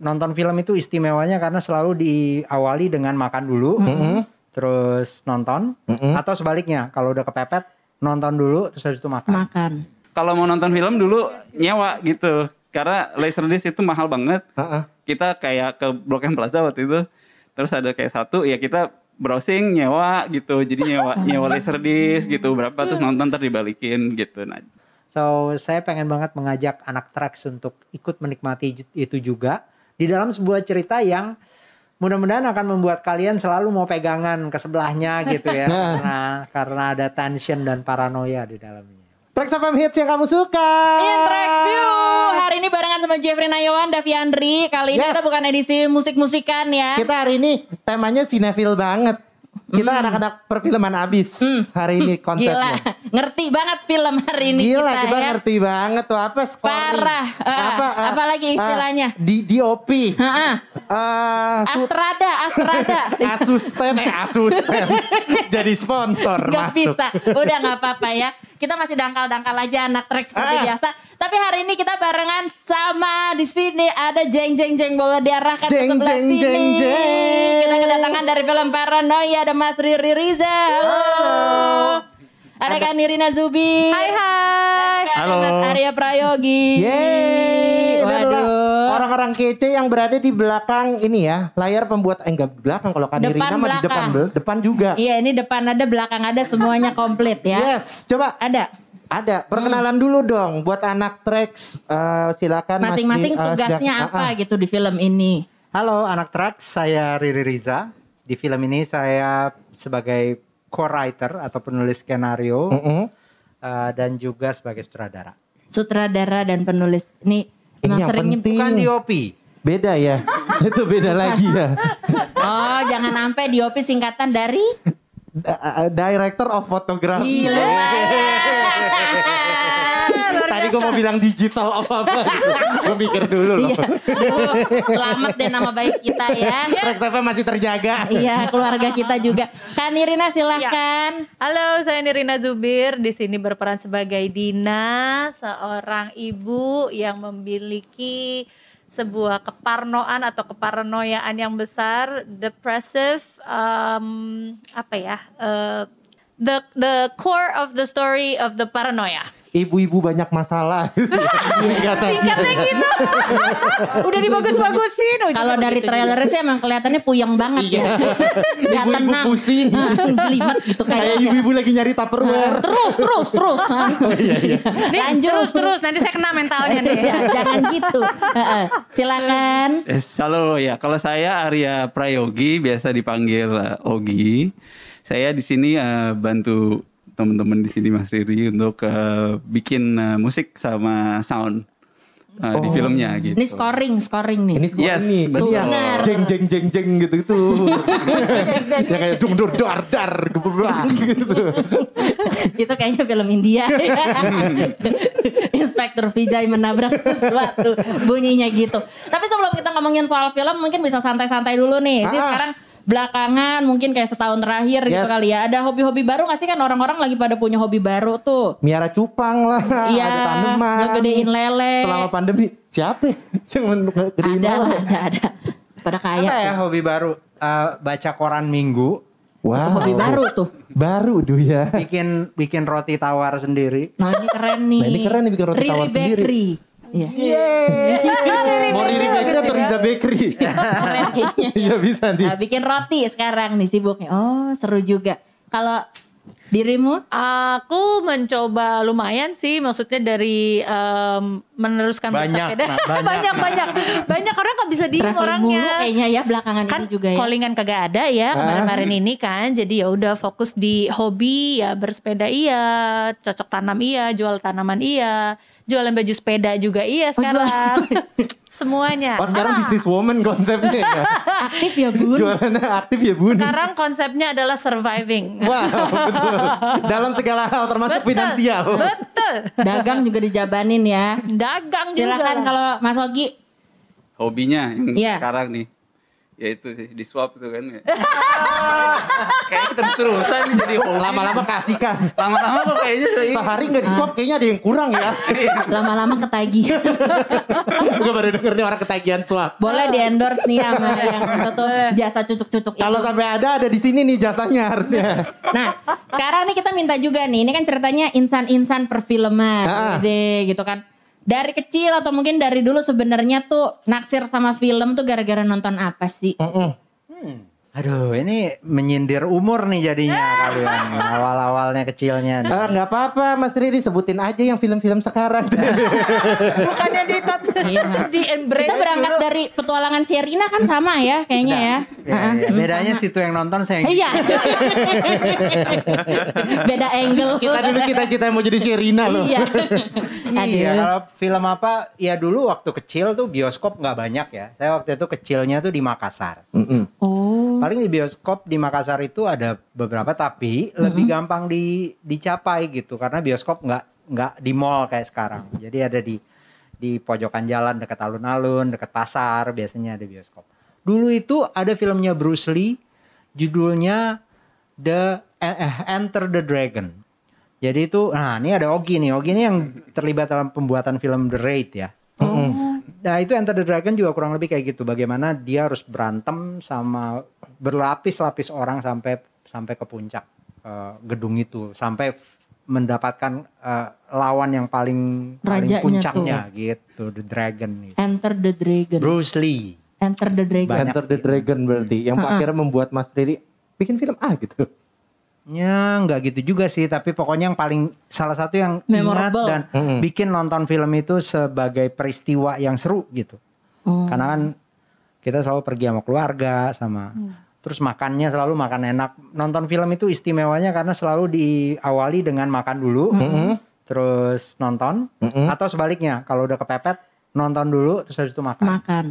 nonton film itu istimewanya karena selalu diawali dengan makan dulu, terus nonton, Mm-mm. atau sebaliknya kalau udah kepepet nonton dulu terus habis itu makan. Makan. Kalau mau nonton film dulu nyewa gitu. Karena Laserdisc itu mahal banget. Heeh. Kita kayak ke Blok M Plaza waktu itu. Terus ada kayak satu ya kita browsing nyewa gitu. Jadi nyewa nyewa Laserdisc gitu berapa terus nonton ntar dibalikin gitu. Nah, So saya pengen banget mengajak anak Trax untuk ikut menikmati itu juga di dalam sebuah cerita yang mudah-mudahan akan membuat kalian selalu mau pegangan ke sebelahnya gitu ya Nah. karena karena ada tension dan paranoia di dalamnya. Trax FM hits yang kamu suka. Intrax View Hari ini barengan sama Jeffrey Nayawan, Davi Andri Kali ini Yes. kita bukan edisi musik-musikan ya Kita hari ini temanya sinetfil banget. Kita anak-anak perfilman abis hari ini Gila, konsepnya. ngerti banget film hari ini Gila kita, kita ya. ngerti banget tuh apa scoring. Parah. Ah, apa apalagi istilahnya? ah, di DOP. Heeh. Eh, su- Astrada, Astrada asisten eh asisten. Jadi sponsor Gak masuk. bisa, udah gak apa-apa ya Kita masih dangkal-dangkal aja anak trek seperti Ah. biasa. Tapi hari ini kita barengan sama di sini ada jeng jeng jeng. Bola diarahkan ke sebelah jeng, sini. jeng, jeng. Kita kedatangan dari film Paranoia ada Mas Riri Riza. Halo. Ada Kak Nirina Zubi. Hai hai Ada Halo. Mas Arya Prayogi. Yeay, Waduh. orang-orang kece yang berada di belakang ini ya, layar pembuat eh enggak belakang kalau Kanirina Depan, mah di depan depan juga. Iya ini depan ada belakang ada semuanya komplit ya. Yes, coba. Ada. Ada. Perkenalan dulu dong buat anak Trax eh, silakan Mas Masing-masing eh, tugasnya silakan. apa Ah, ah. gitu di film ini? Halo anak Trax, saya Riri Riza. Di film ini saya sebagai co-writer atau penulis skenario. Mm-mm. Eh, dan juga sebagai sutradara. sutradara dan penulis ini Ini emang yang sering penting. Bukan DOP. Beda ya. Itu beda lagi ya. oh jangan sampai DOP singkatan dari Da- eh, Director of Photography. Gila. Tadi gue mau bilang digital of apa gitu. Gue mikir dulu loh. iya Duh, selamat deh nama baik kita ya Trax FM masih terjaga. iya keluarga kita juga Kak Nirina silahkan Halo, saya Nirina Zubir. Di sini berperan sebagai Dina, seorang ibu yang memiliki sebuah keparnoan atau keparanoiaan yang besar, depressive, um, apa ya? uh, the the core of the story of the paranoia. Ibu-ibu banyak masalah. Singkatnya. Singkatnya gitu. Udah dibagus-bagusin. ujungnya kalau dari begitu trailernya sih emang kelihatannya puyeng banget Iya. ya Nggak Ibu-ibu tenang pusing. jelimet gitu Kayak kayaknya ibu-ibu lagi nyari Tupperware. terus terus terus Oh iya iya. Nih, lanjut terus terus nanti saya kena mentalnya nih. Ya, jangan gitu Heeh. silakan Eh, halo ya, kalau saya Arya Prayogi biasa dipanggil eh, Ogi. Saya di sini eh, bantu teman-teman di sini Mas Riri untuk eh, bikin eh, musik sama sound eh, di filmnya gitu. ini scoring scoring nih Ini score Yes, nih. Betul. Benar. jeng jeng jeng jeng gitu gitu. ya kayak dung dur dar dar gebrak gitu. itu kayaknya film India Inspektur Vijay menabrak sesuatu bunyinya gitu tapi sebelum kita ngomongin soal film mungkin bisa santai-santai dulu nih Jadi Ah. sekarang belakangan mungkin kayak setahun terakhir gitu Yes. kali ya ada hobi-hobi baru gak sih kan orang-orang lagi pada punya hobi baru tuh Miara cupang lah, Iya, ada tanaman. ngegedein lele. Selama pandemi siapa ya yang ngegedein ada lele? lah ada ada pada kaya Apa ya tuh. hobi baru? Eh, baca koran minggu, Wow. hobi baru tuh Baru tuh ya. bikin bikin roti tawar sendiri. nah ini keren nih Nah, ini keren nih bikin roti Riri tawar sendiri. Iya. Mau Riri Bakery atau Riza Bakery? Iya bisa nih. Nah, bikin roti sekarang nih sibuknya. Oh, seru juga. Kalau dirimu? Aku mencoba lumayan sih, maksudnya dari em, meneruskan Banyak, bersepeda. Nak, banyak, banyak, Nak. banyak, banyak orang nggak bisa diem Traveling orangnya. mulu kayaknya ya belakangan kan ini juga ya. callingan kagak ada ya kemarin-kemarin ini kan jadi ya udah fokus di hobi ya bersepeda iya cocok tanam iya jual tanaman iya jualan baju sepeda juga iya sekarang semuanya Oh sekarang Ah, bisnis woman konsepnya ya. Aktif ya bun. Jualannya aktif ya bun. sekarang konsepnya adalah surviving Wow betul. Dalam segala hal termasuk finansial. betul Dagang juga dijabanin ya. dagang juga Silakan kalau Mas Ogi. Hobinya yang Iya. sekarang nih. Ya itu sih di swap itu kan ya. kayaknya terus terusan jadi hobi Lama-lama kasihkan. lama-lama kok kayaknya saya- Sehari nggak di swap kayaknya ada yang kurang ya. Lama-lama ketagih. Gue baru denger nih orang ketagihan swap. Boleh di endorse nih sama yang itu tuh jasa cucuk-cucuk. Kalau sampai ada ada di sini nih jasanya harusnya. Nah, sekarang nih kita minta juga nih, ini kan ceritanya insan-insan perfilman, Ah. Dede, gitu kan. Dari kecil atau mungkin dari dulu sebenarnya tuh naksir sama film tuh gara-gara nonton apa sih? Mm-mm. Aduh, ini menyindir umur nih jadinya kalian. Awal-awalnya kecilnya. Ah, nggak apa-apa Mas Riri sebutin aja yang film-film sekarang. Bukannya di Iya. di embrace. Kita berangkat dari petualangan Sherina kan sama ya kayaknya ya. Ya, Heeh. ya. Bedanya situ yang nonton saya Iya. Beda angle. kita dulu cita-cita mau jadi Sherina loh. Iya. Iya, kalau film apa? Ya dulu waktu kecil tuh bioskop nggak banyak ya. Saya waktu itu kecilnya tuh di Makassar. Mm-mm. Oh. Paling di bioskop di Makassar itu ada beberapa tapi lebih gampang di dicapai gitu karena bioskop nggak nggak di mall kayak sekarang. Jadi ada di di pojokan jalan dekat alun-alun, dekat pasar biasanya ada bioskop. Dulu itu ada filmnya Bruce Lee, judulnya The eh, eh, Enter the Dragon. Jadi itu, nah ini ada Ogi nih. Ogi ini yang terlibat dalam pembuatan film The Raid ya. Nah itu Enter the Dragon juga kurang lebih kayak gitu. Bagaimana dia harus berantem sama berlapis-lapis orang sampai sampai ke puncak eh, gedung itu, sampai mendapatkan eh, lawan yang paling paling puncaknya gitu, The Dragon. Gitu. Enter the Dragon. Bruce Lee. Enter the Dragon. Banyak Enter the. Dragon berarti yang akhirnya membuat Mas Riri bikin film A gitu. Ya nggak gitu juga sih, tapi pokoknya yang paling salah satu yang ingat Memorable. dan Mm-mm. bikin nonton film itu sebagai peristiwa yang seru gitu. Oh. Karena kan kita selalu pergi sama keluarga sama terus makannya selalu makan enak. Nonton film itu istimewanya karena selalu diawali dengan makan dulu, Mm-mm. terus nonton Mm-mm. atau sebaliknya kalau udah kepepet nonton dulu terus habis itu makan. Makan.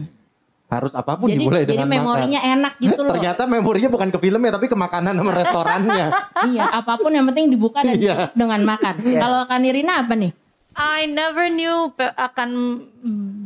Harus apa pun Jadi dimulai jadi dengan memorinya makan. enak gitu loh. Ternyata memorinya bukan ke filmnya tapi ke makanan sama restorannya. iya, apa pun yang penting dibuka dan Iya. ditutup dengan makan. Kalau Kanirina apa nih? I never knew akan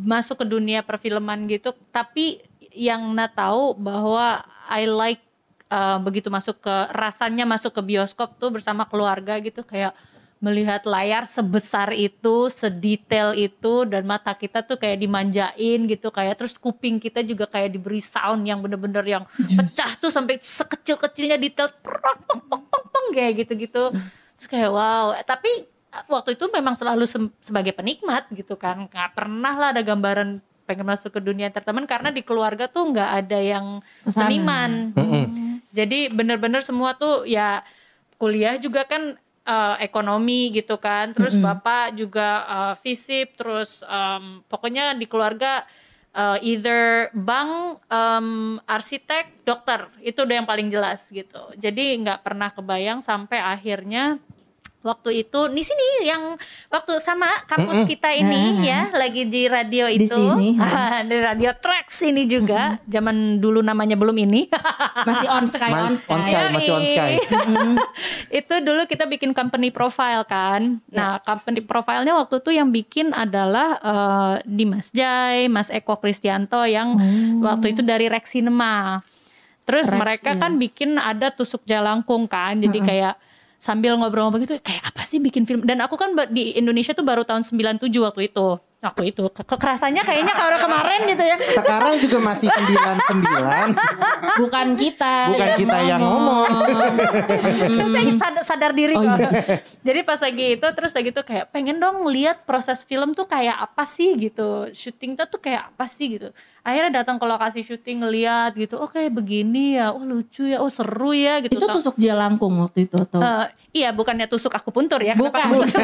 masuk ke dunia perfilman gitu, tapi yang na tahu bahwa I like uh, begitu masuk ke rasanya masuk ke bioskop tuh bersama keluarga gitu kayak melihat layar sebesar itu, sedetail itu dan mata kita tuh kayak dimanjain gitu kayak terus kuping kita juga kayak diberi sound yang bener-bener yang pecah tuh sampai sekecil-kecilnya detail prong, pong, pong, pong, pong, kayak gitu-gitu. Terus kayak wow, tapi waktu itu memang selalu sem- sebagai penikmat gitu kan nggak pernah lah ada gambaran pengen masuk ke dunia entertainment karena di keluarga tuh nggak ada yang seniman jadi bener-bener semua tuh ya kuliah juga kan eh, ekonomi gitu kan. Terus bapak juga eh, visip terus em, pokoknya di keluarga eh, either bank em, arsitek dokter. Itu udah yang paling jelas gitu. Jadi nggak pernah kebayang sampai akhirnya waktu itu di sini yang waktu sama kampus kita ini ya lagi di radio Di itu. sini, di radio Trax ini juga. Zaman dulu namanya belum ini. Masih on sky, on Mas- sky. on sky, masih on sky. itu dulu kita bikin company profile kan. Nah company profilenya waktu itu yang bikin adalah eh, Dimas Jai Mas Eko Kristianto yang waktu itu dari Rex Cinema. Terus Rex, mereka iya. kan bikin ada tusuk jalangkung kan. Jadi kayak sambil ngobrol-ngobrol gitu kayak apa sih bikin film? Dan aku kan di Indonesia tuh baru tahun 97 waktu itu waktu itu Ke- kekerasannya kayaknya kalau kemarin gitu ya Sekarang juga masih 99 Bukan kita. bukan kita yang ngomong. saya sadar, sadar diri Oh, kok. iya. Jadi pas lagi itu terus lagi itu kayak pengen dong lihat proses film tuh kayak apa sih gitu. Syuting tuh kayak apa sih gitu. Akhirnya datang ke lokasi syuting ngeliat gitu. Oh kayak begini ya. Oh lucu ya. Oh seru ya gitu. Itu tusuk jalangkung waktu itu atau? Eh, iya bukannya tusuk aku puntur ya. Kenapa Bukan. tusuk?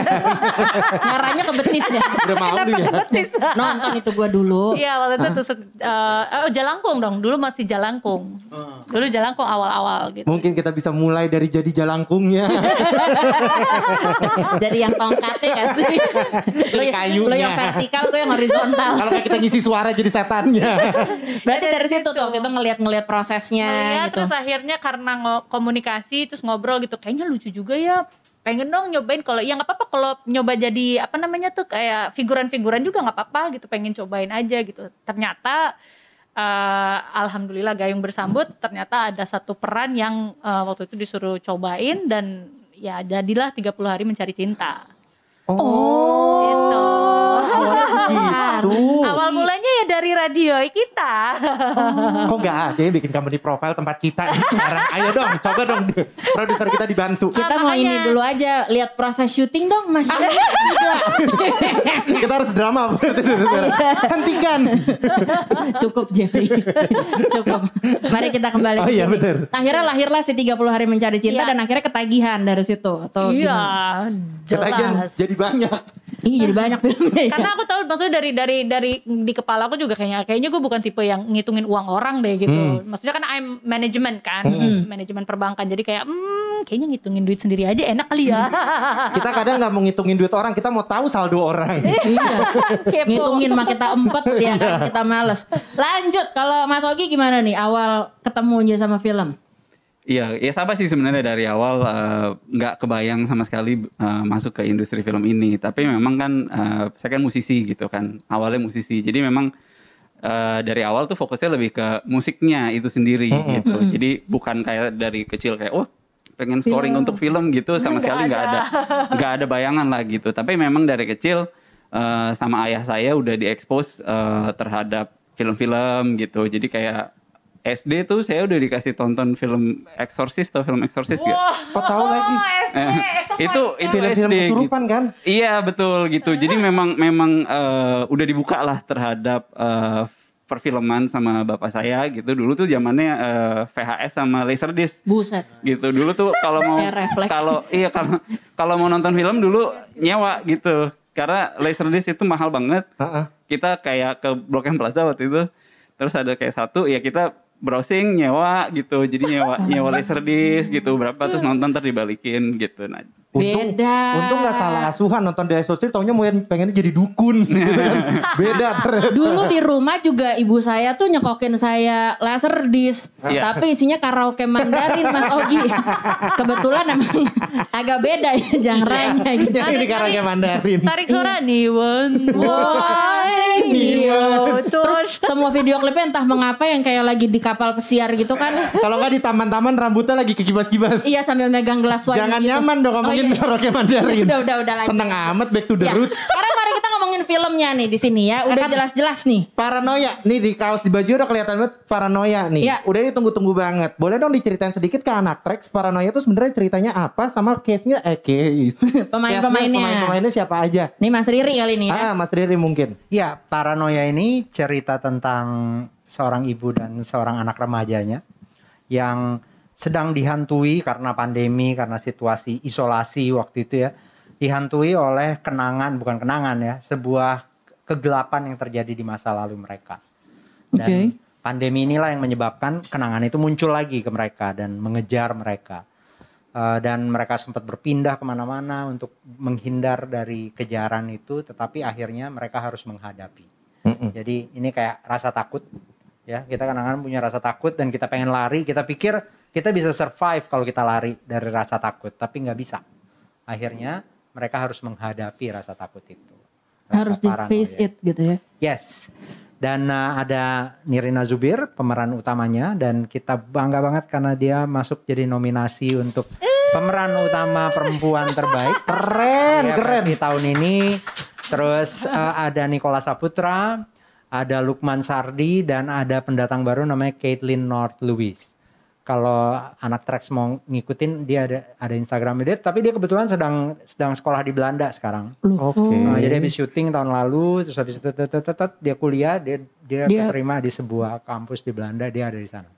Ngaranya ke betis deh. Udah mau ya. Betis. Nonton itu gua dulu. Iya waktu itu tusuk eh, oh jalangkung dong. Dulu masih jalangkung. Dulu jalangkung awal-awal gitu. Mungkin kita bisa mulai dari jadi jalangkungnya. Dari yang tongkatnya kan sih. Lo yang, kayunya. lo yang vertikal, gue yang horizontal. Kalau kayak kita ngisi suara jadi setannya. Berarti dari situ tuh waktu itu ngeliat-ngeliat prosesnya Ngeliat, gitu. terus akhirnya karena komunikasi terus ngobrol gitu kayaknya lucu juga ya pengen dong nyobain kalau ya nggak apa-apa kalau nyoba jadi apa namanya tuh kayak figuran-figuran juga nggak apa-apa gitu pengen cobain aja gitu ternyata eh, alhamdulillah Gayung bersambut ternyata ada satu peran yang eh, waktu itu disuruh cobain dan ya jadilah 30 hari mencari cinta. Oh, Gitu. Gitu. Awal mulanya ya dari radio kita. Kok gak ada yang bikin company profile tempat kita ini sekarang? Ayo dong, coba dong. Produser kita dibantu. Kita mau makanya. ini dulu aja lihat proses syuting dong Mas. kita harus drama. Hentikan. Cukup Jeffrey. Cukup. Mari kita kembali Oh ke iya, sini. benar. Akhirnya lahirlah si 30 hari mencari cinta Iya. dan akhirnya ketagihan dari situ atau Iya, gimana? Ketagihan jelas. jadi banyak. Iya jadi banyak filmnya. ya. Karena aku tahu maksudnya dari dari dari di kepala aku juga kayaknya kayaknya gue bukan tipe yang ngitungin uang orang deh gitu. Hmm. Maksudnya kan I'm manajemen kan, manajemen perbankan. Jadi kayak hmm kayaknya ngitungin duit sendiri aja enak kali ya. Kita kadang nggak mau ngitungin duit orang, kita mau tahu saldo orang. Iya. Ngitungin mah kita empet ya kan kita males. Lanjut kalau Mas Ogi gimana nih awal ketemunya sama film? Iya, ya sama sih sebenarnya dari awal eh, nggak kebayang sama sekali eh, masuk ke industri film ini. Tapi memang kan eh, saya kan musisi gitu kan, awalnya musisi. Jadi memang eh, dari awal tuh fokusnya lebih ke musiknya itu sendiri gitu. Jadi bukan kayak dari kecil kayak, oh pengen scoring Film. untuk film gitu sama Nggak sekali nggak ada. ada, nggak ada bayangan lah gitu. Tapi memang dari kecil eh, sama ayah saya udah diekspos eh, terhadap film-film gitu. Jadi kayak SD tuh saya udah dikasih tonton film Exorcist atau film Exorcist gak? Kok tahu lagi? Eh, itu itu Film-film SD, kesurupan gitu. kan? Iya betul gitu. Jadi memang memang eh, udah dibuka lah terhadap eh, perfilman sama bapak saya gitu. Dulu tuh zamannya eh, VHS sama Laserdisc Buset. gitu. Dulu tuh kalau mau kalau iya kalau kalau mau nonton film dulu nyewa gitu. Karena Laserdisc itu mahal banget. Heeh. Kita kayak ke Blok M Plaza waktu itu. Terus ada kayak satu ya kita browsing nyewa gitu. Jadi nyewa nyewa Laserdisc gitu berapa terus nonton ntar dibalikin gitu. Nah, Untung, Beda. untung gak salah asuhan nonton di Exorcist taunya mau pengennya jadi dukun gitu kan. Beda ternyata. Dulu di rumah juga ibu saya tuh nyekokin saya laser disc, Iya. tapi isinya karaoke Mandarin Mas Ogi. Kebetulan emang agak beda ya genre-nya gitu. Yang ini karangnya Mandarin. Tarik suara nih Why Neo Terus semua video klipnya entah mengapa yang kayak lagi di kapal pesiar gitu kan. Kalau nggak di taman-taman rambutnya lagi kekibas-kibas. Iya sambil megang gelas wine Jangan gitu. nyaman dong ngomongin Oh, iya. karaoke Mandarin. Udah, udah, udah lanjut. Seneng amat back to the Ya, roots. Sekarang mari kita ngomongin filmnya nih di sini ya. Udah jelas-jelas nih. Paranoia nih di kaos di baju udah kelihatan banget paranoia nih. Iya. Udah ditunggu-tunggu banget. Boleh dong diceritain sedikit ke anak Trax paranoia itu sebenarnya ceritanya apa sama case-nya eh case. Pemain-pemainnya. Pemain-pemainnya siapa aja? Nih Mas Riri kali ini ya. Ah, Mas Riri mungkin. Ya, paranoia ini cerita tentang seorang ibu dan seorang anak remajanya yang sedang dihantui karena pandemi, karena situasi isolasi waktu itu ya, dihantui oleh kenangan, bukan kenangan ya, sebuah kegelapan yang terjadi di masa lalu mereka. Dan Oke. pandemi inilah yang menyebabkan kenangan itu muncul lagi ke mereka dan mengejar mereka. Eh, dan mereka sempat berpindah ke mana-mana untuk menghindar dari kejaran itu, tetapi akhirnya mereka harus menghadapi. Jadi ini kayak rasa takut ya kita kadang-kadang punya rasa takut dan kita pengen lari kita pikir kita bisa survive kalau kita lari dari rasa takut tapi nggak bisa akhirnya mereka harus menghadapi rasa takut itu Rasa Harus di face it gitu ya. yes dan uh, ada Nirina Zubir pemeran utamanya dan kita bangga banget karena dia masuk jadi nominasi untuk pemeran utama perempuan terbaik Keren, Iya, keren. Di tahun ini terus uh, ada Nicola Saputra, ada Lukman Sardi dan ada pendatang baru namanya Caitlin North Lewis. Kalau anak Trax mau ngikutin dia ada ada Instagram dia tapi dia kebetulan sedang sedang sekolah di Belanda sekarang. Oke. Nah, jadi habis syuting tahun lalu terus habis itu tet- tet- tet- tet, dia kuliah dia dia Dia- keterima di sebuah kampus di Belanda dia ada di sana.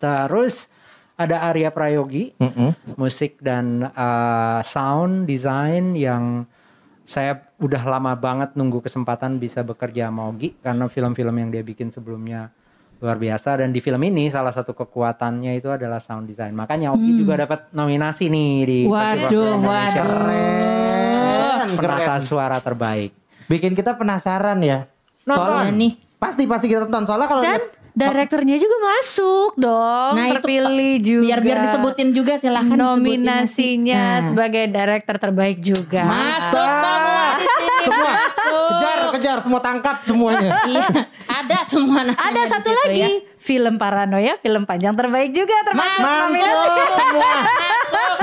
Terus ada Arya Prayogi Mm-mm. musik dan uh, sound design yang saya udah lama banget nunggu kesempatan bisa bekerja sama Ogi karena film-film yang dia bikin sebelumnya luar biasa. Dan di film ini salah satu kekuatannya itu adalah sound design. Makanya Ogi juga dapat nominasi nih di Festival Waduh, Film Indonesia. waduh. Keren, penata suara terbaik. Bikin kita penasaran ya. Soalnya nih. Pasti pasti kita tonton. Soalnya kalau Dan Direkturnya juga masuk dong, Nah, itu terpilih juga. Biar biar disebutin juga silahkan nominasinya Nah. sebagai direktur terbaik juga. Masuk semua di sini. Semua. Masuk. Kejar, kejar, semua tangkap semuanya. Iya, ada semua namanya Ada satu situ lagi, ya. film Paranoia, film panjang terbaik juga termasuk nominasi. Mantap semua.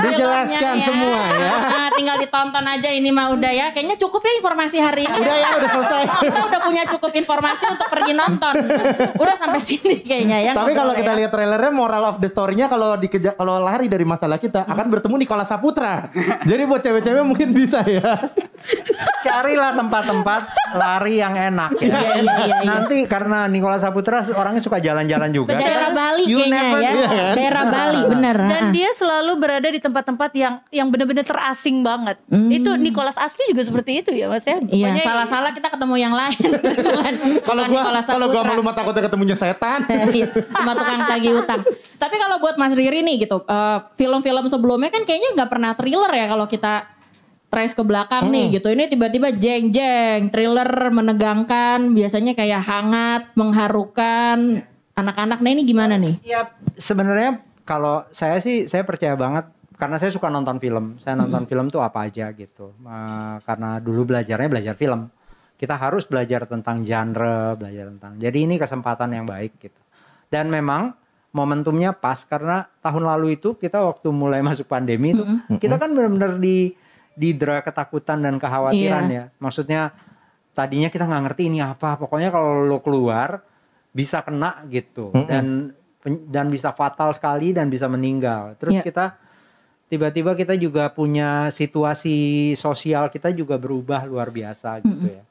Dijelaskan filmnya semua ya. Nah, tinggal ditonton aja ini mah udah ya. Kayaknya cukup ya informasi hari ini. Udah ya, udah selesai. Kita udah punya cukup informasi untuk pergi nonton. Udah sampai sini kayaknya ya. Tapi kalau kita ngobrolnya. lihat trailernya moral of the story-nya kalau dikejar kalau lari dari masalah kita akan bertemu Nikola Saputra. Jadi buat cewek-cewek mungkin bisa ya. Carilah tempat-tempat lari yang enak ya. Iya, iya, iya, iya. Nanti karena Nikola Saputra orangnya suka jalan-jalan juga. daerah Kita- Bali you kayaknya ya. Iya kan? Daerah Bali bener. Dan Ah. dia selalu berada di tempat-tempat yang yang benar-benar terasing banget. Itu Nicholas asli juga seperti itu ya Mas ya. Hmm. Iya, Pokoknya salah-salah kita ketemu yang lain. Kalau gua kalau gua malu mata takutnya ketemunya setan. sama tukang tagih utang. Tapi kalau buat Mas Riri nih gitu, eh, film-film sebelumnya kan kayaknya nggak pernah thriller ya kalau kita trace ke belakang nih gitu. Ini tiba-tiba jeng-jeng, thriller menegangkan, biasanya kayak hangat, mengharukan anak-anak. Nah ini gimana nih? Ya sebenarnya kalau saya sih saya percaya banget karena saya suka nonton film. Saya nonton film tuh apa aja gitu. Eh, karena dulu belajarnya belajar film. Kita harus belajar tentang genre, belajar tentang. Jadi ini kesempatan yang baik gitu. Dan memang momentumnya pas karena tahun lalu itu kita waktu mulai masuk pandemi itu kita kan benar-benar di didera ketakutan dan kekhawatiran Iya. ya. Maksudnya tadinya kita nggak ngerti ini apa. Pokoknya kalau lo keluar bisa kena gitu Mm-mm. dan dan bisa fatal sekali dan bisa meninggal. Terus Iya. kita tiba-tiba kita juga punya situasi sosial kita juga berubah luar biasa gitu ya.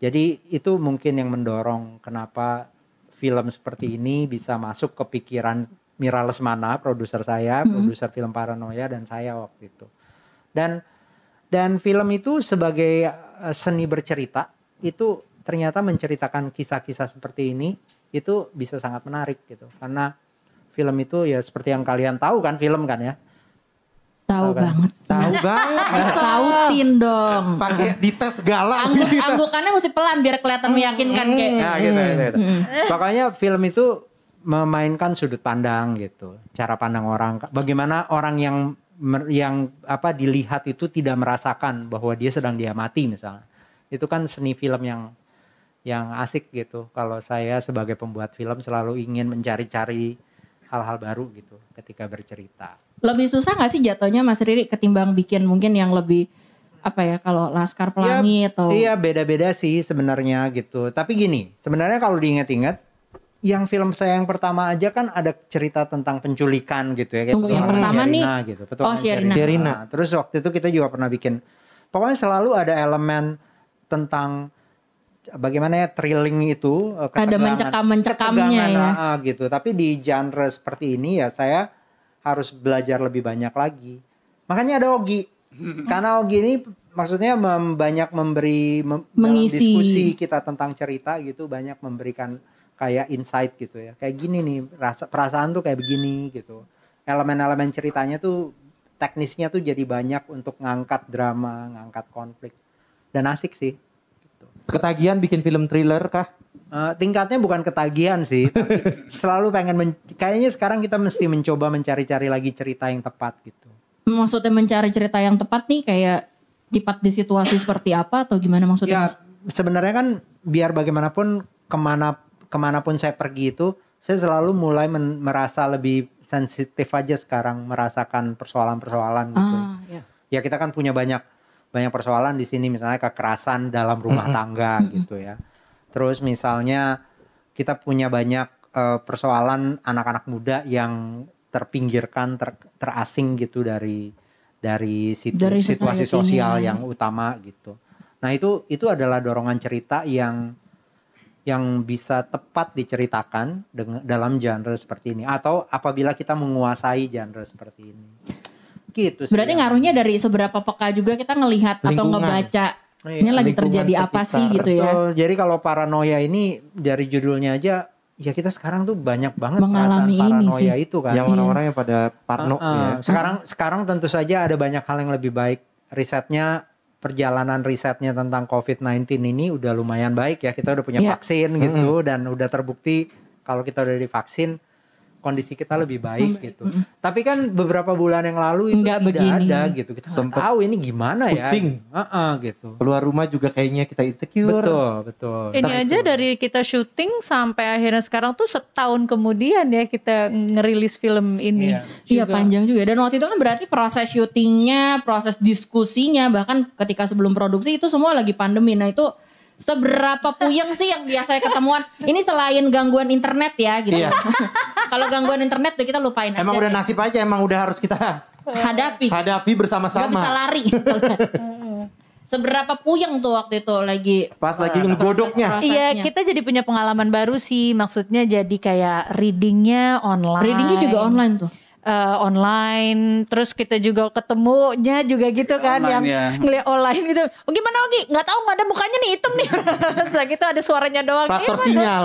Jadi itu mungkin yang mendorong kenapa film seperti ini bisa masuk ke pikiran Mira Lesmana, produser saya, produser film Paranoia dan saya waktu itu. Dan dan film itu sebagai eh, seni bercerita itu ternyata menceritakan kisah-kisah seperti ini itu bisa sangat menarik gitu. Karena film itu ya seperti yang kalian tahu kan film kan ya. Tahu Tahu kan? banget. Tahu banget. Sautin dong. Pakai dites segala. Angguk, anggukannya mesti pelan biar kelihatan meyakinkan kayak. Nah, gitu, gitu, gitu. Mm. Pokoknya film itu memainkan sudut pandang gitu, cara pandang orang. Bagaimana orang yang yang apa dilihat itu tidak merasakan bahwa dia sedang diamati misalnya. Itu kan seni film yang yang asik gitu. Kalau saya sebagai pembuat film selalu ingin mencari-cari hal-hal baru gitu ketika bercerita. Lebih susah gak sih jatuhnya Mas Riri ketimbang bikin mungkin yang lebih apa ya kalau Laskar Pelangi atau Iya beda-beda sih sebenarnya gitu. Tapi gini, sebenarnya kalau diingat-ingat, yang film saya yang pertama aja kan ada cerita tentang penculikan gitu ya. kayak Tunggu, yang pertama Sherina nih- gitu. petualangan Oh, Sherina. Sherina. Nah, terus waktu itu kita juga pernah bikin, pokoknya selalu ada elemen tentang bagaimana ya thrilling itu. eh, Ada ketegangan- mencekam-mencekamnya ya. ah, ah, gitu. Tapi di genre seperti ini ya saya harus belajar lebih banyak lagi. Makanya ada Ogi. Karena Ogi ini maksudnya mem- banyak memberi mem- Mengisi. diskusi kita tentang cerita gitu banyak memberikan kayak insight gitu ya. Kayak gini nih rasa perasaan tuh kayak begini gitu. Elemen-elemen ceritanya tuh teknisnya tuh jadi banyak untuk ngangkat drama, ngangkat konflik. Dan asik sih. Ketagihan bikin film thriller kah? Eh, tingkatnya bukan ketagihan sih, tapi selalu pengen men- kayaknya sekarang kita mesti mencoba mencari-cari lagi cerita yang tepat gitu. maksudnya mencari cerita yang tepat nih kayak tepat di situasi seperti apa atau gimana maksudnya? Ya sebenarnya kan biar bagaimanapun ke mana ke mana pun saya pergi itu saya selalu mulai men- merasa lebih sensitif aja sekarang merasakan persoalan-persoalan gitu. Ah, ya. Ya kita kan punya banyak banyak persoalan di sini misalnya kekerasan dalam rumah tangga gitu ya. Terus misalnya kita punya banyak eh, persoalan anak-anak muda yang terpinggirkan, ter- terasing gitu dari dari situ- Dari situasi sosial yang utama gitu. Nah itu itu adalah dorongan cerita yang yang bisa tepat diceritakan dengan dalam genre seperti ini atau apabila kita menguasai genre seperti ini. Gitu sih. Berarti ya. ngaruhnya dari seberapa peka juga kita ngelihat atau Lingkungan. ngebaca Iya, ini lagi terjadi apa sekitar. sih gitu ya. Betul. Jadi kalau paranoia ini dari judulnya aja ya kita sekarang tuh banyak banget Mengalami perasaan ini paranoia sih. itu kan. Yang orang-orang yang pada parno Uh, uh. ya. Sekarang sekarang tentu saja ada banyak hal yang lebih baik. Risetnya perjalanan risetnya tentang COVID-19 ini udah lumayan baik ya. Kita udah punya Iya. vaksin gitu dan udah terbukti kalau kita udah divaksin kondisi kita lebih baik gitu. Tapi kan beberapa bulan yang lalu itu Nggak tidak begini. ada gitu. Kita nggak Sempet tahu ini gimana ya. pusing. Heeh, gitu. Keluar rumah juga kayaknya kita insecure. Betul, betul. Ini aja itu. dari kita syuting sampai akhirnya sekarang tuh setahun kemudian ya kita ngerilis film ini. Iya. Iya juga. panjang juga dan waktu itu kan berarti proses syutingnya, proses diskusinya bahkan ketika sebelum produksi itu semua lagi pandemi. Nah itu seberapa puyeng sih yang biasanya ketemuan? Ini selain gangguan internet ya gitu. Iya. Kalau gangguan internet tuh kita lupain Emang aja udah deh. nasib aja emang udah harus kita hadapi. hadapi Gak bisa bersama-sama. lari. seberapa puyeng tuh waktu itu lagi Pas lagi eh, ngegodoknya. Iya, kita jadi punya pengalaman baru sih. Maksudnya jadi kayak readingnya online. Readingnya juga online tuh. Eh, online, terus kita juga ketemunya juga gitu kan, Online, yang ya. ngeliat online gitu. Oh, gimana Ogi? Nggak tahu nggak ada mukanya nih hitam nih. Terus gitu ada suaranya doang. Faktor Gimana? sinyal.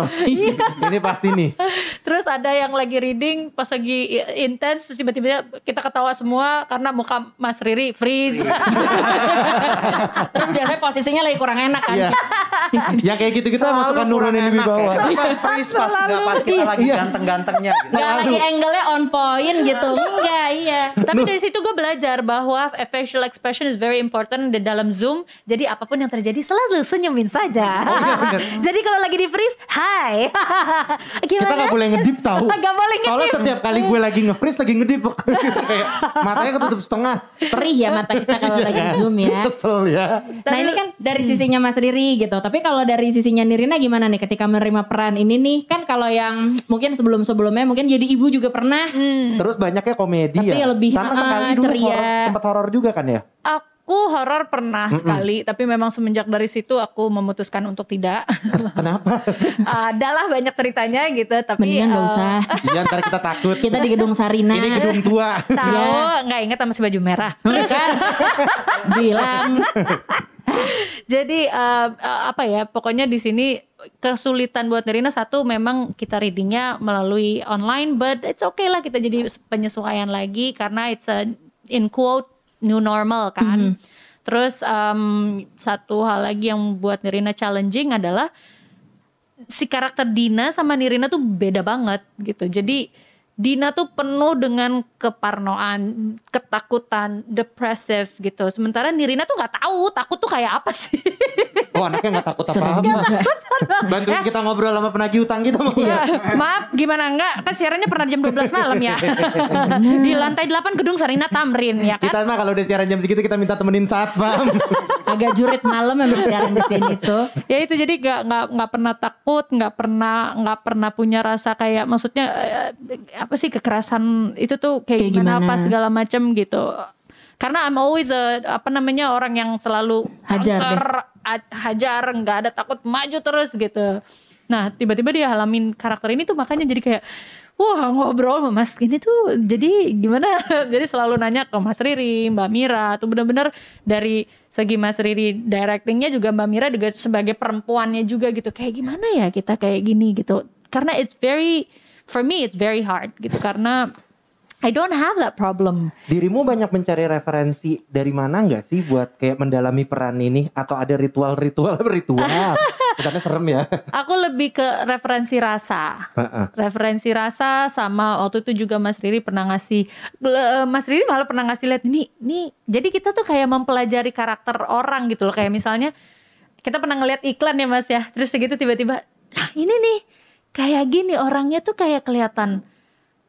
Ini pasti nih. Terus ada yang lagi reading pas lagi intens terus tiba-tiba kita ketawa semua karena muka Mas Riri freeze. Terus biasanya posisinya lagi kurang enak kan. Iya. Yang kayak gitu kita Selalu masukkan nurunin di enak bawah. ya. Freeze pas nggak pas kita lagi Iya. ganteng-gantengnya gitu. Gak lagi angle-nya on point gitu. Enggak, iya. Tapi dari situ gue belajar bahwa facial expression is very important di dalam Zoom. Jadi apa pun yang terjadi selalu senyumin saja. Oh, iya, bener. Jadi kalau lagi di freeze, hai. Gimana? Kita gak boleh ngedip tahu. Gak boleh Soalnya ngedip. setiap kali gue lagi nge-freeze lagi ngedip. Kayak matanya ketutup setengah. Perih ya mata kita kalau lagi zoom ya. Kesel ya. Nah ini kan dari sisinya Mas Riri gitu. Tapi kalau dari sisinya Nirina gimana nih ketika menerima peran ini nih? Kan kalau yang mungkin sebelum-sebelumnya mungkin jadi ibu juga pernah. Terus banyaknya komedi Tapi ya. lebih, Sama ah, sekali dulu ceria. horor, sempat horor juga kan ya. Aku horor pernah sekali, tapi memang semenjak dari situ aku memutuskan untuk tidak. Kenapa? Adalah banyak ceritanya gitu, tapi Mendingan gak eh, usah. Iya ntar kita takut. Kita di gedung Sarina. Ini gedung tua. Tahu Iya. nggak ingat sama si baju merah. Terus kan bilang Jadi eh, eh, apa ya? Pokoknya di sini kesulitan buat Nirina satu memang kita readingnya melalui online, but it's okay lah kita jadi penyesuaian lagi karena it's a in quote new normal kan. Terus em, satu hal lagi yang buat Nirina challenging adalah si karakter Dina sama Nirina tuh beda banget gitu. Jadi Dina tuh penuh dengan keparnoan, ketakutan, depresif gitu. Sementara Nirina tuh nggak tahu takut tuh kayak apa sih. Oh anaknya gak takut apa-apa. juga. Bantuin kita ngobrol sama penagih utang kita mau. Ya, maaf, gimana enggak? Kan siarannya pernah jam 12 malam ya. Di lantai 8 gedung Sarina Tamrin ya kan? Kita mah kalau udah siaran jam segitu kita minta temenin satpam. agak jurit malam memang siaran di sini tuh. ya itu jadi nggak nggak nggak pernah takut nggak pernah nggak pernah punya rasa kayak maksudnya eh, apa sih kekerasan itu tuh kayak, Kayak gimana, gimana? apa segala macam gitu. Karena I'm always a, apa namanya orang yang selalu Hajar hajar nggak ada takut maju terus gitu. Nah tiba-tiba dia halamin karakter ini tuh makanya jadi kayak Wah ngobrol sama Mas ini tuh jadi gimana? jadi selalu nanya ke Mas Riri, Mbak Mira. Tuh bener-bener dari segi Mas Riri directingnya juga Mbak Mira juga sebagai perempuannya juga gitu. Kayak gimana ya kita kayak gini? Gitu. Karena it's very for me it's very hard gitu karena I don't have that problem. Dirimu banyak mencari referensi dari mana nggak sih buat kayak mendalami peran ini atau ada ritual-ritual ritual? Kesannya serem ya. Aku lebih ke referensi rasa. Heeh. referensi rasa sama waktu itu juga Mas Riri pernah ngasih Mas Riri malah pernah ngasih lihat ini nih jadi kita tuh kayak mempelajari karakter orang gitu loh kayak misalnya kita pernah ngeliat iklan ya Mas ya terus segitu tiba-tiba nah ini nih kayak gini orangnya tuh kayak kelihatan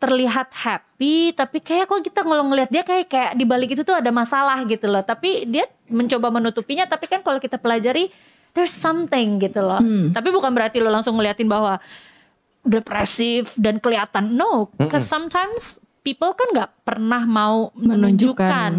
terlihat happy tapi kayak kok kita kalau ngelihat dia kayak kayak di balik itu tuh ada masalah gitu loh. Tapi dia mencoba menutupinya tapi kan kalau kita pelajari there's something gitu loh. Tapi bukan berarti lo langsung ngeliatin bahwa depresif dan kelihatan. No because sometimes people kan nggak pernah mau Menunjukkan. menunjukkan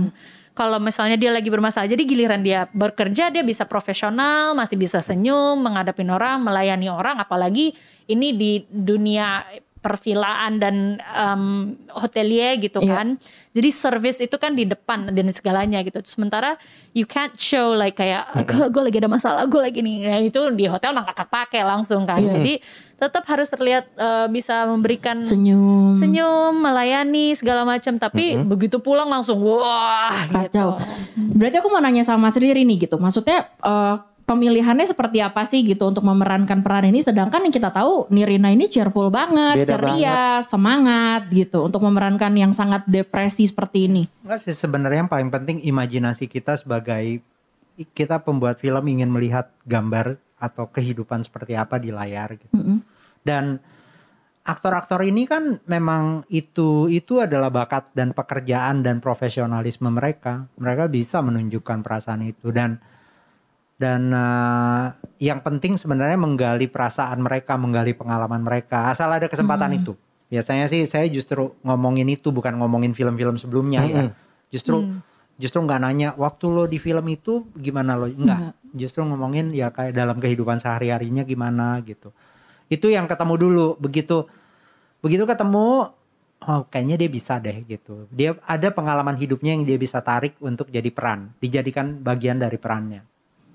kalau misalnya dia lagi bermasalah jadi giliran dia bekerja dia bisa profesional masih bisa senyum menghadapin orang melayani orang apalagi ini di dunia pervilaan dan em, hotelier gitu Iya. kan jadi service itu kan di depan dan segalanya gitu sementara you can't show like kayak gue lagi ada masalah gue lagi nih nah, itu di hotel nggak pakai langsung kan Iya. jadi tetap harus terlihat eh, bisa memberikan Senyum. senyum, melayani segala macam. Tapi begitu pulang langsung wah Kacau. gitu. Berarti aku mau nanya sama Riri nih gitu. Maksudnya eh, pemilihannya seperti apa sih gitu untuk memerankan peran ini sedangkan yang kita tahu Nirina ini cheerful banget, Beda ceria, semangat gitu untuk memerankan yang sangat depresi seperti ini. Enggak sih sebenarnya yang paling penting imajinasi kita sebagai kita pembuat film ingin melihat gambar atau kehidupan seperti apa di layar gitu. Mm-mm. Dan aktor-aktor ini kan memang itu itu adalah bakat dan pekerjaan dan profesionalisme mereka. Mereka bisa menunjukkan perasaan itu dan dan eh, yang penting sebenarnya menggali perasaan mereka, menggali pengalaman mereka. Asal ada kesempatan Hmm. itu. Biasanya sih saya justru ngomongin itu bukan ngomongin film-film sebelumnya ya. Mm-mm. Justru Hmm. justru nggak nanya waktu lo di film itu gimana lo enggak justru ngomongin ya kayak dalam kehidupan sehari harinya gimana gitu itu yang ketemu dulu begitu begitu ketemu oh kayaknya dia bisa deh gitu dia ada pengalaman hidupnya yang dia bisa tarik untuk jadi peran dijadikan bagian dari perannya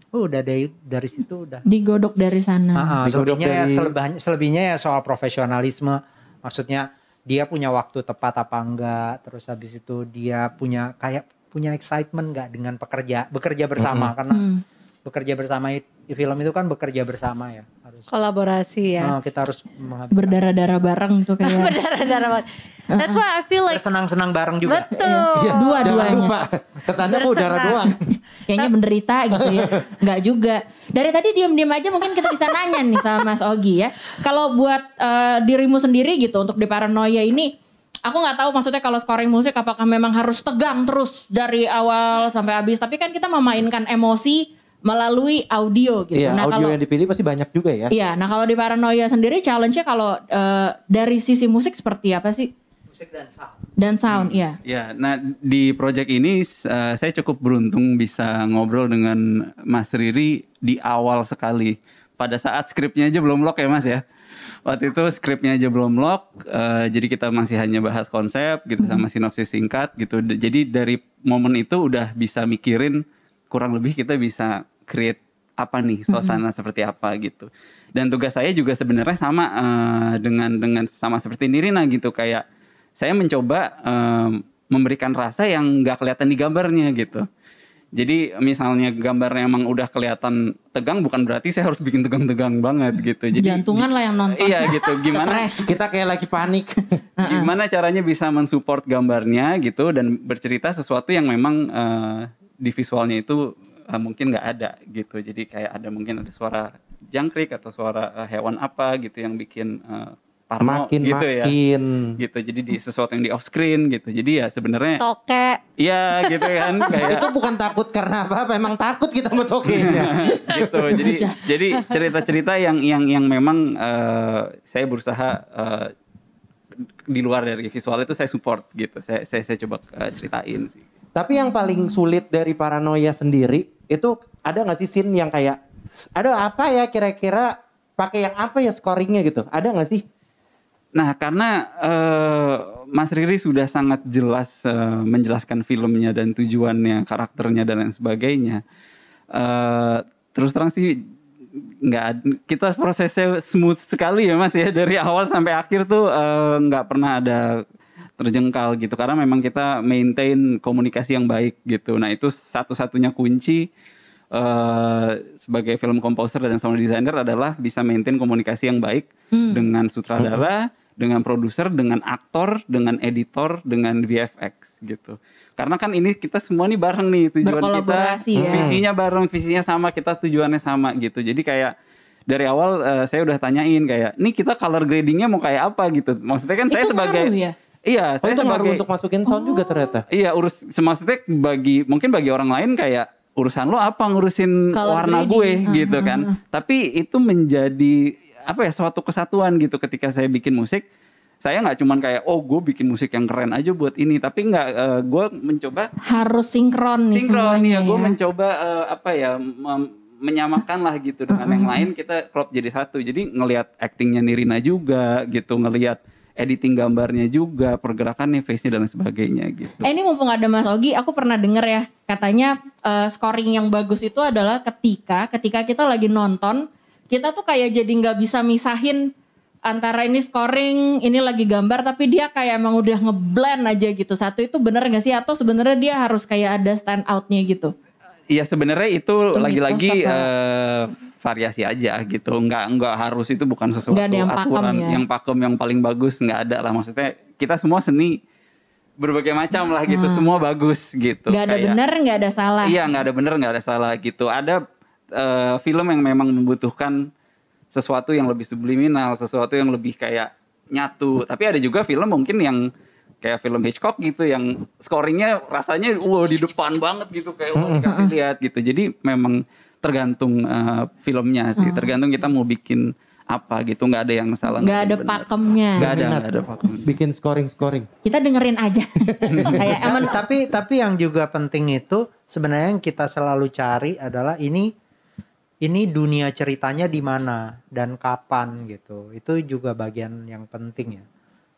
Oh, udah dari dari situ udah Digodok dari sana. Ah, ah, Digodok selebihnya ya dari- selebihnya, selebihnya ya soal profesionalisme. Maksudnya dia punya waktu tepat apa enggak, terus habis itu dia punya kayak punya excitement enggak dengan pekerja bekerja bersama karena Hmm. bekerja bersama it- film itu kan bekerja bersama ya harus Kolaborasi ya. Ah, kita harus menghabiskan Berdarah-darah bareng tuh kayak Berdarah-darah banget. That's why I feel like bersenang-senang bareng juga. betul. Iya, Jangan Dua-duanya. lupa. Kesannya mau darah doang. kayaknya menderita gitu ya. Enggak juga. Dari tadi diam-diam aja mungkin kita bisa nanya nih sama Mas Ogi ya. Kalau buat eh, dirimu sendiri gitu untuk di paranoia ini Aku nggak tahu maksudnya kalau scoring musik apakah memang harus tegang terus dari awal sampai habis. Tapi kan kita memainkan emosi melalui audio gitu. Iya, nah audio kalau yang dipilih pasti banyak juga ya. iya, nah kalau di paranoia sendiri challenge-nya kalau eh, dari sisi musik seperti apa sih? Musik dan sound. Dan sound, iya. Ya, nah di project ini eh, saya cukup beruntung bisa ngobrol dengan Mas Riri di awal sekali. Pada saat skripnya aja belum lock ya Mas ya. Waktu itu skripnya aja belum lock, eh, jadi kita masih hanya bahas konsep gitu sama sinopsis singkat gitu. Jadi dari momen itu udah bisa mikirin kurang lebih kita bisa create apa nih suasana seperti apa gitu. Dan tugas saya juga sebenarnya sama eh, dengan dengan sama seperti Nirina gitu kayak saya mencoba em, memberikan rasa yang nggak kelihatan di gambarnya gitu. Jadi misalnya gambarnya emang udah kelihatan tegang bukan berarti saya harus bikin tegang-tegang banget gitu. Jadi Jantungan lah yang nonton. Iya gitu. Gimana Stres. Kita kayak lagi panik. gimana caranya bisa mensupport gambarnya gitu dan bercerita sesuatu yang memang eh, di visualnya itu eh, mungkin nggak ada gitu. Jadi kayak ada mungkin ada suara jangkrik atau suara eh, hewan apa gitu yang bikin eh, parno makin gitu ya. makin. Gitu. Jadi di sesuatu yang di off screen gitu. Jadi ya sebenarnya Toke. iya gitu kan kayak Itu bukan takut karena apa? Emang takut kita mau tokennya. gitu jadi jadi cerita-cerita yang yang yang memang eh, saya berusaha eh, di luar dari visual itu saya support gitu saya saya, saya coba eh, ceritain sih Tapi yang paling sulit dari paranoia sendiri itu ada nggak sih scene yang kayak ada apa ya kira-kira pakai yang apa ya scoringnya gitu? Ada nggak sih? nah karena eh, Mas Riri sudah sangat jelas eh, menjelaskan filmnya dan tujuannya karakternya dan lain sebagainya eh, terus terang sih nggak kita prosesnya smooth sekali ya mas ya dari awal sampai akhir tuh eh, nggak pernah ada terjengkal gitu. Karena memang kita maintain komunikasi yang baik gitu. Nah itu satu-satunya kunci eh, sebagai film komposer dan sound designer adalah bisa maintain komunikasi yang baik dengan sutradara dengan produser dengan aktor dengan editor dengan VFX gitu. Karena kan ini kita semua nih bareng nih tujuan kita ya. visinya bareng visinya sama kita tujuannya sama gitu. Jadi kayak dari awal eh, saya udah tanyain kayak nih kita color gradingnya mau kayak apa? gitu. Maksudnya kan saya Itu sebagai ngaruh ya? Iya Oh saya itu ngaruh sebagai untuk masukin sound juga ternyata. iya urus maksudnya bagi mungkin bagi orang lain kayak urusan lo apa ngurusin Color warna grading. gue? Ah, gitu kan. tapi itu menjadi apa ya suatu kesatuan gitu ketika saya bikin musik. Saya nggak cuman kayak oh gue bikin musik yang keren aja buat ini. Tapi nggak eh, gue mencoba Harus sinkron nih sinkron semuanya ya gue ya. mencoba eh, apa ya mem- menyamakan lah gitu dengan yang lain. Kita crop jadi satu. Jadi ngelihat actingnya Nirina juga gitu ngelihat editing gambarnya juga pergerakannya face nya dan lain sebagainya gitu Eh ini mumpung ada Mas Ogi, aku pernah denger ya katanya eh, scoring yang bagus itu adalah ketika ketika kita lagi nonton kita tuh kayak jadi nggak bisa misahin antara ini scoring, ini lagi gambar tapi dia kayak emang udah ngeblend aja gitu. Satu itu bener gak sih atau sebenarnya dia harus kayak ada stand outnya gitu? Iya sebenarnya itu lagi-lagi eh, variasi aja gitu. Nggak nggak harus itu bukan sesuatu Nggak ada yang pakem aturan ya? yang pakem yang paling bagus nggak ada lah maksudnya. Kita semua seni berbagai macam lah gitu. Semua bagus gitu. Gak ada Kayak- bener, gak ada salah. Iya nggak ada bener nggak ada salah gitu. Ada eh, film yang memang membutuhkan sesuatu yang lebih subliminal, sesuatu yang lebih kayak nyatu. Tapi ada juga film mungkin yang kayak film Hitchcock gitu yang scoringnya rasanya wow di depan banget gitu kayak wah dikasih lihat gitu. Jadi memang tergantung eh, filmnya sih, tergantung kita mau bikin apa gitu. Nggak ada yang salah. Gak ada benar. pakemnya. Nggak ada, nggak ada pakem. Bikin scoring-scoring. Kita dengerin aja. Kayak emang tapi tapi yang juga penting itu sebenarnya yang kita selalu cari adalah ini ini dunia ceritanya di mana dan kapan gitu. Itu juga bagian yang penting ya.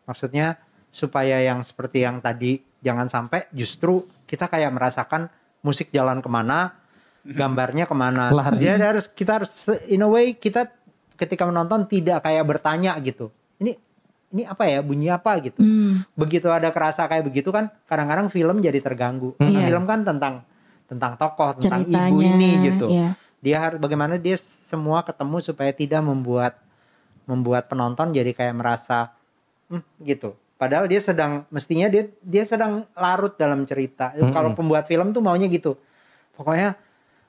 Maksudnya supaya yang seperti yang tadi jangan sampai justru kita kayak merasakan musik jalan ke mana, gambarnya ke mana. Lari. Dia harus kita harus in a way kita ketika menonton tidak kayak bertanya gitu. Ini ini apa ya bunyi apa gitu hmm, begitu ada kerasa kayak begitu kan kadang-kadang film jadi terganggu Hmm. Karena Iya. film kan tentang tentang tokoh tentang ceritanya. ibu ini gitu Iya. dia harus bagaimana dia semua ketemu supaya tidak membuat membuat penonton jadi kayak merasa "Hmm," gitu padahal dia sedang mestinya dia dia sedang larut dalam cerita Mm-mm. kalau pembuat film tuh maunya gitu pokoknya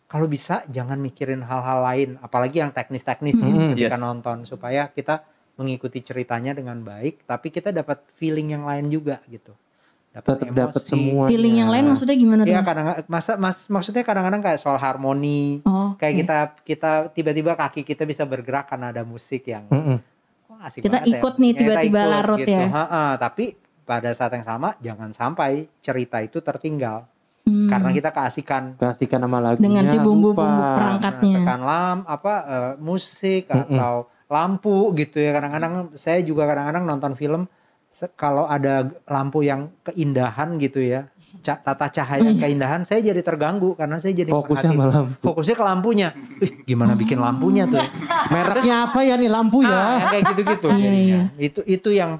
kalau bisa jangan mikirin hal-hal lain apalagi yang teknis-teknis gitu Mm-mm. ketika Yes. nonton supaya kita mengikuti ceritanya dengan baik tapi kita dapat feeling yang lain juga gitu dapat dapat emosi. semua. Feeling yang lain maksudnya gimana tuh? Iya kadang masa mas maksudnya kadang-kadang kayak soal harmoni Oh, kayak oke. kita kita tiba-tiba kaki kita bisa bergerak karena ada musik yang wah asik Kita banget ya ikut nih, musiknya. Kita tiba-tiba larut gitu. ya. Ha-ha, tapi pada saat yang sama jangan sampai cerita itu tertinggal Hmm. karena kita keasikan Kasihkan nama lagunya. Dengan si bumbu-bumbu lupa. perangkatnya. merasakan lam apa eh, musik Mm-mm. atau lampu gitu ya kadang-kadang saya juga kadang-kadang nonton film se- kalau ada lampu yang keindahan gitu ya tata cahaya keindahan saya jadi terganggu karena saya jadi Fokusnya sama lampu. fokusnya ke lampunya Ih, gimana bikin lampunya tuh ya? Mereknya apa ya nih lampu Ah, ya? yang kayak gitu-gitu Iya, jadinya. iya. itu itu yang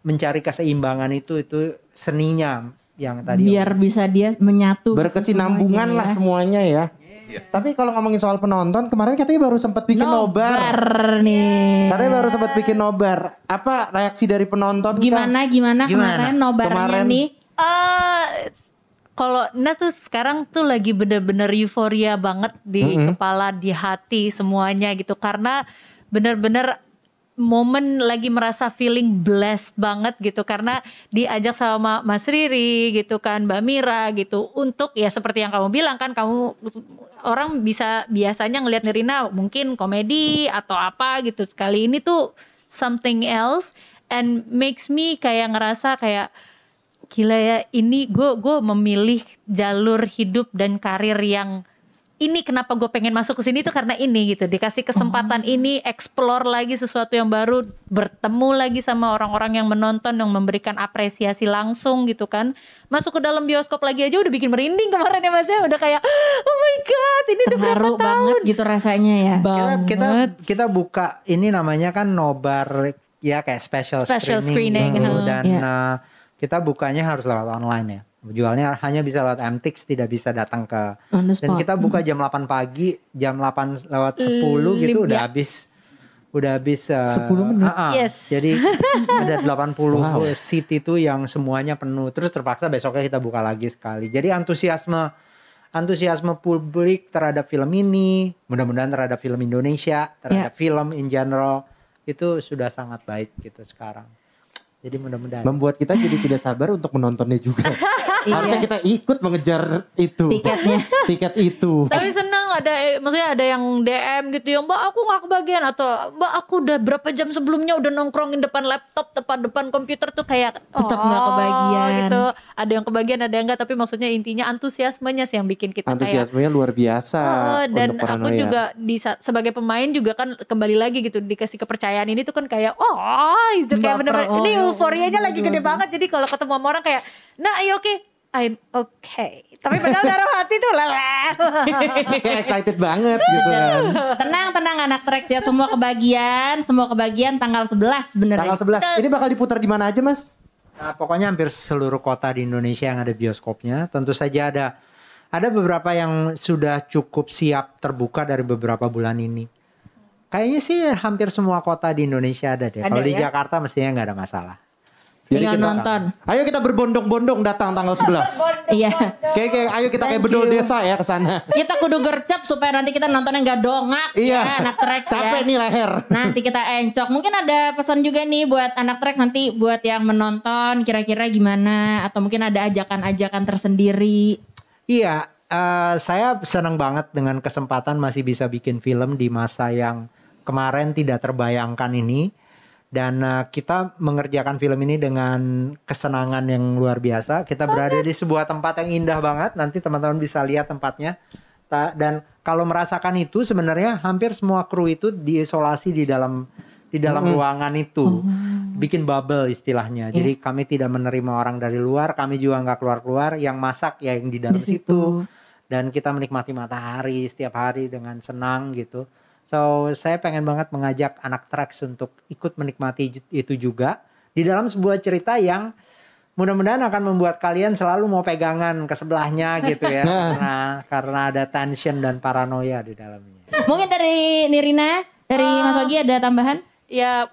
mencari keseimbangan itu itu seninya yang tadi biar bisa dia menyatu Berkesinambungan semuanya lah ya. semuanya ya. Tapi kalau ngomongin soal penonton, kemarin katanya baru sempat bikin nobar. Nobar nih. Katanya baru sempat bikin nobar. Apa reaksi dari penonton? Gimana gimana, Gimana? kemarin nobarnya Kemarin. nih? Eh, kalau Nas tuh sekarang tuh lagi bener-bener euforia banget di Mm-mm. kepala, di hati semuanya gitu karena bener-bener momen lagi merasa feeling blessed banget gitu. Karena diajak sama Mas Riri gitu kan Mbak Mira gitu. Untuk ya seperti yang kamu bilang kan kamu orang bisa biasanya ngelihat Nirina mungkin komedi atau apa gitu. Sekali ini tuh something else and makes me kayak ngerasa kayak gila ya ini gue gue memilih jalur hidup dan karir yang ini kenapa gue pengen masuk ke sini tuh karena ini gitu. Dikasih kesempatan ini explore lagi sesuatu yang baru bertemu lagi sama orang-orang yang menonton yang memberikan apresiasi langsung gitu kan. Masuk ke dalam bioskop lagi aja udah bikin merinding kemarin ya mas ya. Udah kayak oh my god ini udah berapa tahun banget gitu rasanya ya. kita kita banget kita buka ini namanya kan nobar ya kayak special, Special screening, screening, gitu. hmm, dan iya. uh, kita bukanya harus lewat online ya jualnya hanya bisa lewat MTX tidak bisa datang ke dan kita buka jam 8 pagi jam 8 lewat 10 gitu Lim- udah ya. habis udah habis uh, 10 menit? ah, ah. Yes. jadi ada 80 Wow. seat itu yang semuanya penuh terus terpaksa besoknya kita buka lagi sekali jadi antusiasme antusiasme publik terhadap film ini mudah-mudahan terhadap film Indonesia terhadap film in general itu sudah sangat baik gitu sekarang jadi mudah-mudahan Membuat kita jadi tidak sabar untuk menontonnya juga. Harusnya kita ikut mengejar itu. Tiketnya. Tiket itu. Tapi seneng ada, eh, maksudnya ada yang DM gitu yang mbak aku nggak kebagian atau mbak aku udah berapa jam sebelumnya udah nongkrongin depan laptop, depan depan komputer tuh kayak Tetap nggak "Oh," kebagian. Gitu. Ada yang kebagian, ada yang enggak. Tapi maksudnya intinya antusiasmenya sih yang bikin kita kayak Antusiasmenya luar biasa. Oh, dan untuk aku juga di sebagai pemain juga kan kembali lagi gitu dikasih kepercayaan ini tuh kan kayak oh itu kayak bener-bener ini oh, euforianya aduh, lagi gede aduh. banget jadi kalau ketemu sama orang kayak nah ayo oke I'm okay tapi padahal dalam hati tuh lelah Kayak excited banget gitu kan. tenang tenang anak Trax ya semua kebagian, semua kebagian tanggal 11 bener. Tanggal 11. Ini bakal diputar di mana aja, Mas? Nah, pokoknya hampir seluruh kota di Indonesia yang ada bioskopnya. Tentu saja ada ada beberapa yang sudah cukup siap terbuka dari beberapa bulan ini. Kayaknya sih hampir semua kota di Indonesia ada deh. Kalau di ya? Jakarta mestinya nggak ada masalah. Jadi Tinggal kita- nonton. Ayo kita berbondong-bondong datang tanggal 11. Iya. Kayak kayak ayo kita kayak bedol you. desa ya ke sana. Kita kudu gercep supaya nanti kita nontonnya nggak dongak Iya. ya anak tracks Sampai ya. nih leher. Nanti kita encok. Mungkin ada pesan juga nih buat anak tracks nanti buat yang menonton kira-kira gimana atau mungkin ada ajakan-ajakan tersendiri. Iya, eh, saya senang banget dengan kesempatan masih bisa bikin film di masa yang kemarin tidak terbayangkan ini. Dan eh, kita mengerjakan film ini dengan kesenangan yang luar biasa. Kita berada di sebuah tempat yang indah banget. Nanti teman-teman bisa lihat tempatnya. Ta- Dan kalau merasakan itu sebenarnya hampir semua kru itu diisolasi di dalam di dalam ruangan itu. Bikin bubble istilahnya. Jadi kami tidak menerima orang dari luar, kami juga nggak keluar-keluar. Yang masak ya yang di dalam Di situ. situ dan kita menikmati matahari setiap hari dengan senang gitu. So saya pengen banget mengajak anak tracks untuk ikut menikmati itu juga di dalam sebuah cerita yang mudah-mudahan akan membuat kalian selalu mau pegangan ke sebelahnya gitu ya karena karena ada tension dan paranoia di dalamnya. Mungkin dari Nirina, dari Mas Ogi ada tambahan? Ya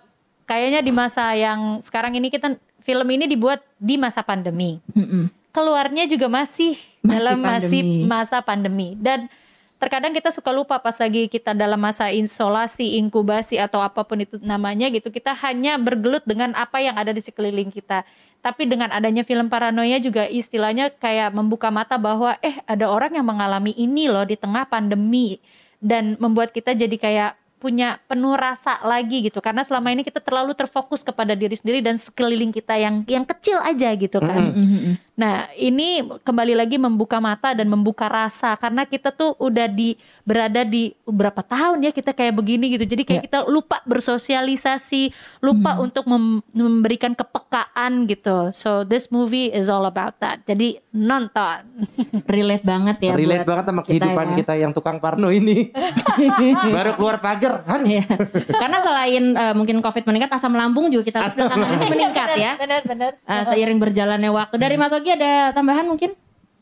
kayaknya di masa yang sekarang ini kita film ini dibuat di masa pandemi. Mm-mm. Keluarnya juga masih, Masih dalam masih pandemi. masa pandemi dan terkadang kita suka lupa pas lagi kita dalam masa isolasi, inkubasi atau apa pun itu namanya gitu. Kita hanya bergelut dengan apa yang ada di sekeliling kita. Tapi dengan adanya film paranoia juga istilahnya kayak membuka mata bahwa eh ada orang yang mengalami ini loh di tengah pandemi dan membuat kita jadi kayak punya penuh rasa lagi gitu karena selama ini kita terlalu terfokus kepada diri sendiri dan sekeliling kita yang yang kecil aja gitu kan. Mm-mm. Nah, ini kembali lagi membuka mata dan membuka rasa karena kita tuh udah di berada di berapa tahun ya kita kayak begini gitu. Jadi kayak kita lupa bersosialisasi, lupa untuk mem- memberikan kepekaan gitu. So this movie is all about that. Jadi nonton. Relate banget ya. Relate buat banget sama kita kehidupan ya. kita yang tukang parno ini. Baru keluar pagar. Aduh. Iya. Karena selain eh, mungkin COVID meningkat, asam lambung juga kita belakangan ini meningkat ya. Benar, benar. Eh, seiring berjalannya waktu. Dari Mas Ogi ada tambahan mungkin?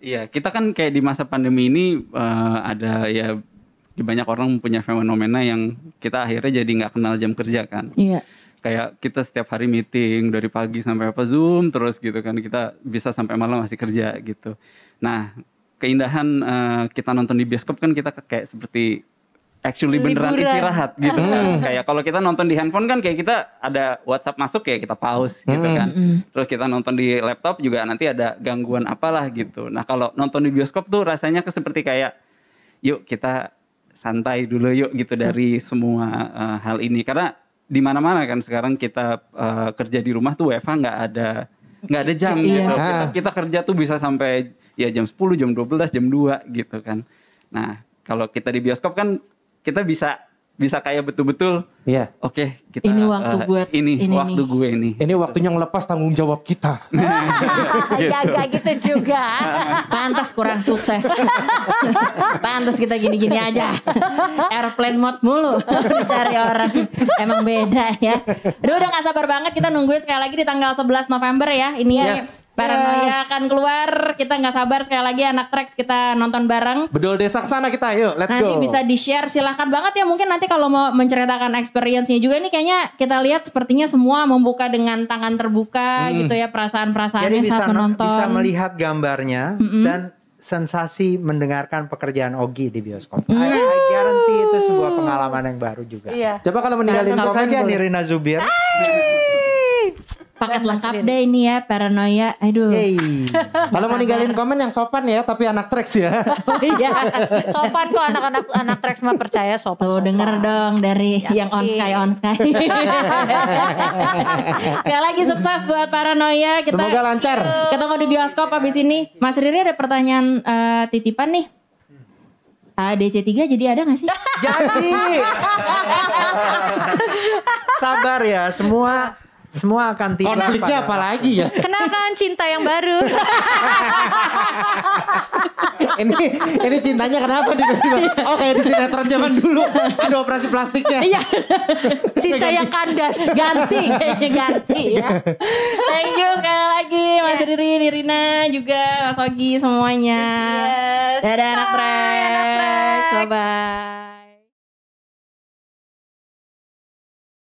Iya, kita kan kayak di masa pandemi ini eh, ada ya di banyak orang punya fenomena yang kita akhirnya jadi nggak kenal jam kerja kan. Iya. Kayak kita setiap hari meeting dari pagi sampai apa Zoom terus gitu kan kita bisa sampai malam masih kerja gitu. Nah, keindahan eh, kita nonton di bioskop kan kita kayak seperti actually beneran Liburan. istirahat gitu kan. Kayak kalau kita nonton di handphone kan kayak kita ada WhatsApp masuk ya kita pause gitu kan. Terus kita nonton di laptop juga nanti ada gangguan apalah gitu. Nah, kalau nonton di bioskop tuh rasanya ke seperti kayak yuk kita santai dulu yuk gitu dari semua eh, hal ini karena di mana-mana kan sekarang kita eh, kerja di rumah tuh WFH nggak ada nggak ada jam Iya. gitu. Kita, Ah. kita kerja tuh bisa sampai ya jam 10, jam 12, jam 2 gitu kan. Nah, kalau kita di bioskop kan kita bisa bisa kayak betul-betul Iya. oke kita Ini waktu eh, buat ini, ini waktu nih. gue ini. Ini waktunya ngelepas tanggung jawab kita. Jaga gitu juga. Pantas kurang sukses. Pantas kita gini-gini aja. Airplane mode mulu cari orang. Emang beda ya. Aduh udah gak sabar banget kita nungguin sekali lagi di tanggal 11 November ya. Ini ya Yes. Paranoia akan keluar. Kita nggak sabar sekali lagi anak Trax kita nonton bareng. Bedol desa ke sana kita, yuk. Let's Nanti go. bisa di-share silahkan banget ya mungkin nanti kalau mau menceritakan experience-nya juga ini kayaknya kita lihat sepertinya semua membuka dengan tangan terbuka Hmm. gitu ya Jadi perasaan-perasaannya bisa saat menonton. bisa melihat gambarnya dan sensasi mendengarkan pekerjaan Ogi di bioskop. I, I guarantee itu sebuah pengalaman yang baru juga. Iya. Coba kalau meninggalin komen saja boleh. Nirina Zubir. Paket lengkap deh ini ya paranoia. Aduh. Yeay. Kalau mau ninggalin komen yang sopan ya, tapi anak tracks ya. Oh iya. Sopan kok anak-anak anak Trax mah percaya sopan. Tuh sopan. denger dong dari Yakin. yang on sky on sky. Sekali lagi sukses buat paranoia. Kita Semoga lancar. ketemu di bioskop abis ini. Mas Riri ada pertanyaan eh, titipan nih. ADC3 jadi ada gak sih? Jadi sabar ya semua semua akan tiba. Konfliknya apa lagi ya? Kenalkan cinta yang baru. ini ini cintanya kenapa tiba-tiba? Oh kayak di sinetron zaman dulu ada operasi plastiknya. Iya. cinta yang kandas. ganti kayaknya ganti ya. Thank you sekali lagi Mas Riri, Nirina juga Mas Ogi semuanya. Yes. Dadah anak Trax.